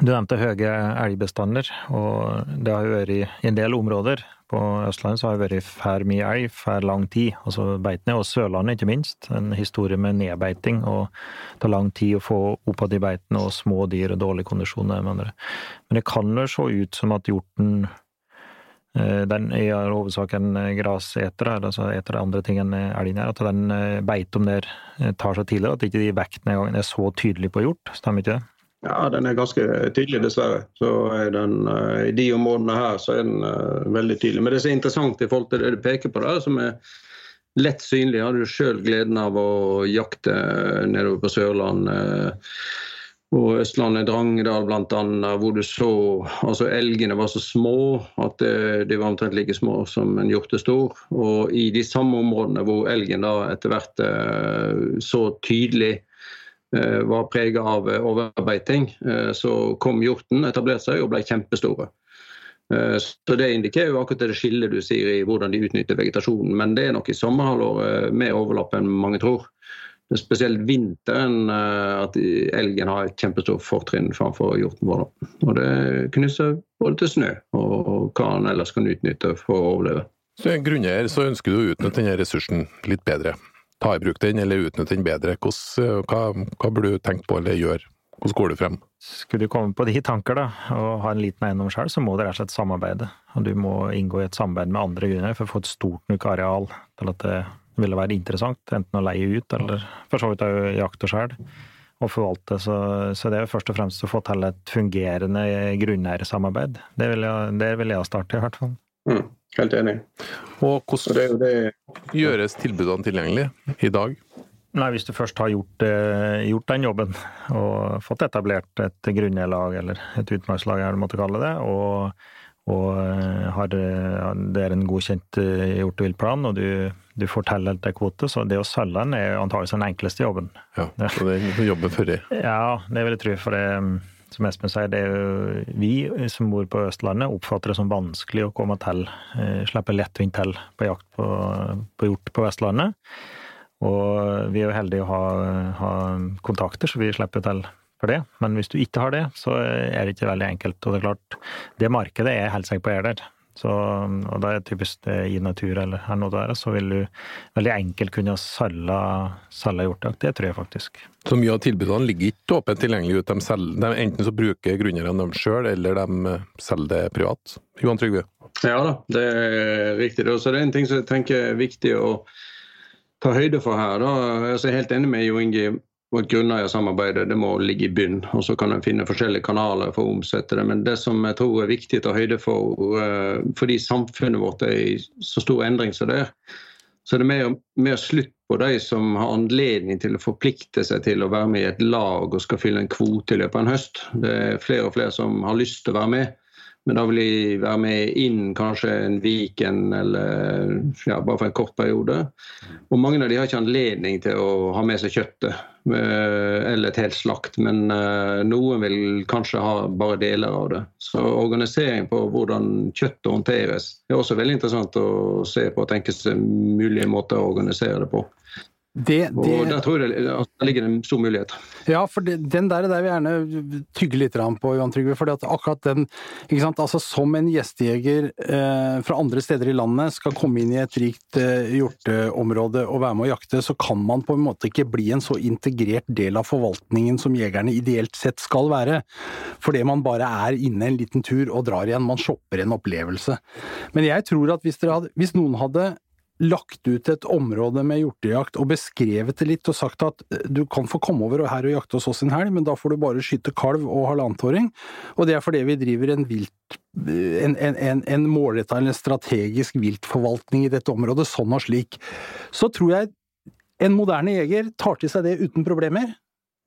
S3: du nevnte høye elgbestander, og det har jo vært i en del områder. På Østlandet så har det vært for mye elg for lang tid. Altså beitene, og Sørlandet ikke minst. En historie med nedbeiting, og det tar lang tid å få opp av de beitene, og små dyr og dårlig kondisjon. Men det kan jo se ut som at hjorten eh, den er i hovedsak en graseter, altså eter andre ting enn elgen her. At den eh, om der eh, tar seg tidligere, at ikke de vektene engang er så tydelige på hjort. Stemmer ikke det?
S4: Ja, den er ganske tydelig, dessverre. Så er den, uh, I de områdene her så er den uh, veldig tydelig. Men det som er interessant i forhold til det du peker på der, som er lett synlig, jeg hadde jo sjøl gleden av å jakte nedover på Sørlandet og Østlandet, Drangedal bl.a., hvor du så altså elgene var så små at de var omtrent like små som en hjortestor. Og i de samme områdene hvor elgen da etter hvert så tydelig Eh, var prega av overarbeiding. Eh, så kom hjorten, etablerte seg og ble kjempestore. Så Det indikerer jo akkurat det skillet du sier i hvordan de utnytter vegetasjonen. Men det er nok i sommerhalvåret mer overlapp enn mange tror. Spesielt vinteren at elgen har et kjempestort fortrinn framfor hjorten vår. Og Det knuser både til snø og hva en ellers kan utnytte for å overleve.
S2: Så Grunneier så ønsker du å utnytte denne ressursen litt bedre? Ta i bruk den, eller utnytte den bedre? Hvordan, hva, hva burde du tenke på eller gjøre? Hvordan går du frem?
S3: Skulle du komme på de tanker da, og ha en liten eiendom sjøl, så må det rett og slett samarbeide. Og du må inngå i et samarbeid med andre grunner for å få et stort nok areal til at det ville være interessant, enten å leie ut eller for så vidt òg jakte sjøl og forvalte. Så, så, det er først og fremst å få til et fungerende grunneiersamarbeid. Det vil jeg, det vil starte, i hvert fall.
S4: Mm. Helt enig.
S2: Og hvordan det det... gjøres tilbudene tilgjengelig i dag?
S3: Nei, Hvis du først har gjort, eh, gjort, den jobben og fått etablert et grunnlag, eller et utmarkslag, eller måtte kalle det, og, og eh, har, det er en godkjent hjortevillplan, og du du får tildelt en kvote, så det å selge den er antakeligvis den enkleste jobben.
S2: Ja, så det er jobben for det. [laughs]
S3: Ja, det vil jeg tro. For det, som Espen sier, det er jo vi som bor på Østlandet, oppfatter det som vanskelig å komme til. slipper Slippe lettvint til på jakt på, på hjort på Vestlandet. Og vi er jo heldige å ha, ha kontakter, så vi slipper til for det. Men hvis du ikke har det, så er det ikke veldig enkelt. Og det er klart, det markedet er helt sikker på er der. Så, og det er typisk det i natur eller her noe der, så vil du veldig enkelt kunne selge, selge hjortejakt. Det tror jeg faktisk.
S2: Så mye av tilbudene ligger ikke åpent tilgjengelig ut? De selger, de, enten så bruker grunneierne dem sjøl, eller de selger det privat? Johan Trygve?
S4: Ja da, det er riktig. Så det er en ting som jeg tenker er viktig å ta høyde for her. Da. Jeg er helt enig med Jo Inge og et grunneiersamarbeid det må ligge i bunn. og Så kan en finne forskjellige kanaler for å omsette det. Men det som jeg tror er viktig å ta høyde for, eh, fordi samfunnet vårt er i så stor endring som det er, så er det mer, mer slutt på de som har anledning til å forplikte seg til å være med i et lag og skal fylle en kvote i løpet av en høst. Det er flere og flere som har lyst til å være med. Men da vil de være med inn kanskje en Viken eller ja, bare for en kort periode. Og mange av de har ikke anledning til å ha med seg kjøttet eller et helt slakt, men uh, noen vil kanskje ha bare deler av det. Så organisering på hvordan kjøttet håndteres er også veldig interessant å se på og tenke seg mulige måter å organisere det på. Det, det... Og Der tror jeg at det ligger en stor mulighet.
S5: Ja, for det, den der, der vil jeg gjerne tygge litt på, Johan Trygve. for akkurat den, ikke sant, altså Som en gjestejeger eh, fra andre steder i landet skal komme inn i et rikt eh, hjorteområde og være med å jakte, så kan man på en måte ikke bli en så integrert del av forvaltningen som jegerne ideelt sett skal være. Fordi man bare er inne en liten tur og drar igjen. Man shopper en opplevelse. Men jeg tror at hvis, hadde, hvis noen hadde lagt ut et område med hjortejakt og beskrevet det litt og sagt at eh, du kan få komme over her og jakte hos oss en helg, men da får du bare skyte kalv og halvannetåring. Og det er fordi vi driver en vilt en, en, en, en målretta eller strategisk viltforvaltning i dette området, sånn og slik. Så tror jeg en moderne jeger tar til seg det uten problemer.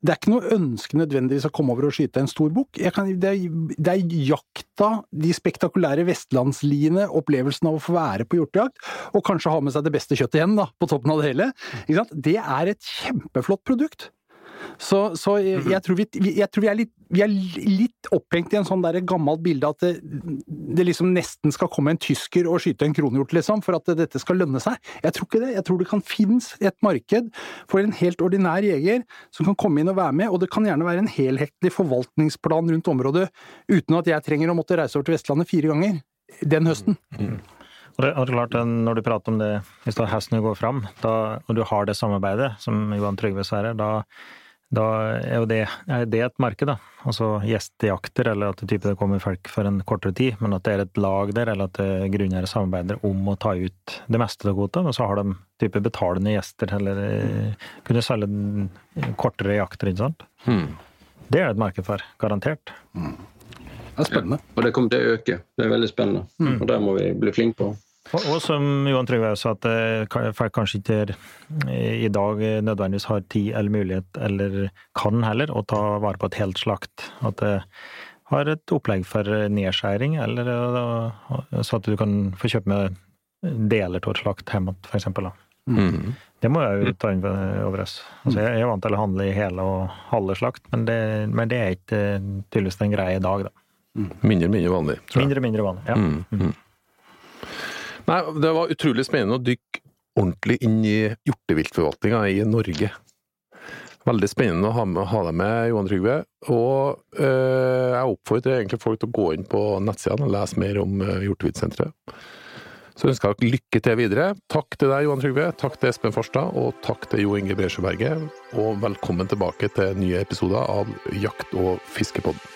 S5: Det er ikke noe ønske nødvendigvis å komme over og skyte en stor bukk. Det, det, er jakta, de spektakulære vestlandsliene, opplevelsen av å få være på hjortejakt, og kanskje ha med seg det beste kjøttet igjen, da, på toppen av det hele. Det er et kjempeflott produkt. Så, så jeg, mhm. jeg, tror vi, jeg, tror vi, er litt, vi er litt opphengt i en sånn der gammelt bilde at det, det, liksom nesten skal komme en tysker og skyte en kronhjort, liksom, for at dette skal lønne seg. Jeg tror ikke det. Jeg tror det kan finnes et marked for en helt ordinær jeger som kan komme inn og være med, og det kan gjerne være en helhetlig forvaltningsplan rundt området uten at jeg trenger å måtte reise over til Vestlandet fire ganger den høsten. Mm.
S3: Og det er klart, Når du prater om det, hvis da hesten går fram, da, og du har det samarbeidet, som Johan Trygve her, da da er jo det, er det et marked, da. Altså gjestejakter, eller at det, type, det kommer folk for en kortere tid, men at det er et lag der, eller at grunneiere samarbeider om å ta ut det meste av kvota, og så har de type betalende gjester, eller mm. kunne selge kortere jakter, ikke sant. Mm. Det er et marked for, garantert. Mm.
S5: Det er spennende.
S4: Ja, og det kommer til å øke. Det er veldig spennende. Mm. Og det må vi bli flinke på.
S3: Og, og, som Johan Trygve sa, at eh, folk kanskje ikke i dag nødvendigvis har tid eller mulighet, eller kan heller, å ta vare på et helt slakt. At det har et opplegg for nedskjæring, eller så at du kan få kjøpe med deler av et slakt hjemme, for eksempel. Mm. Det må jeg jo ta inn over oss. Altså, jeg er vant til å handle i hele og halve slakt, men det, men det er ikke tydeligvis en greie i dag, da.
S2: Mindre mindre vanlig,
S3: tror jeg. Mindre mindre vanlig, ja. Mm. Mm.
S2: Nei, det var utrolig spennende å dykke ordentlig inn i hjorteviltforvaltninga i Norge. Veldig spennende å ha, med, ha deg med, Johan Trygve. Og øh, jeg oppfordrer egentlig folk til å gå inn på nettsidene og lese mer om øh, Hjorteviltsenteret. Så ønsker jeg dere lykke til videre. Takk til deg, Johan Trygve. Takk til Espen Farstad, og takk til Jo Inge Bresjøberget. Og velkommen tilbake til nye episoder av Jakt- og fiskepodden.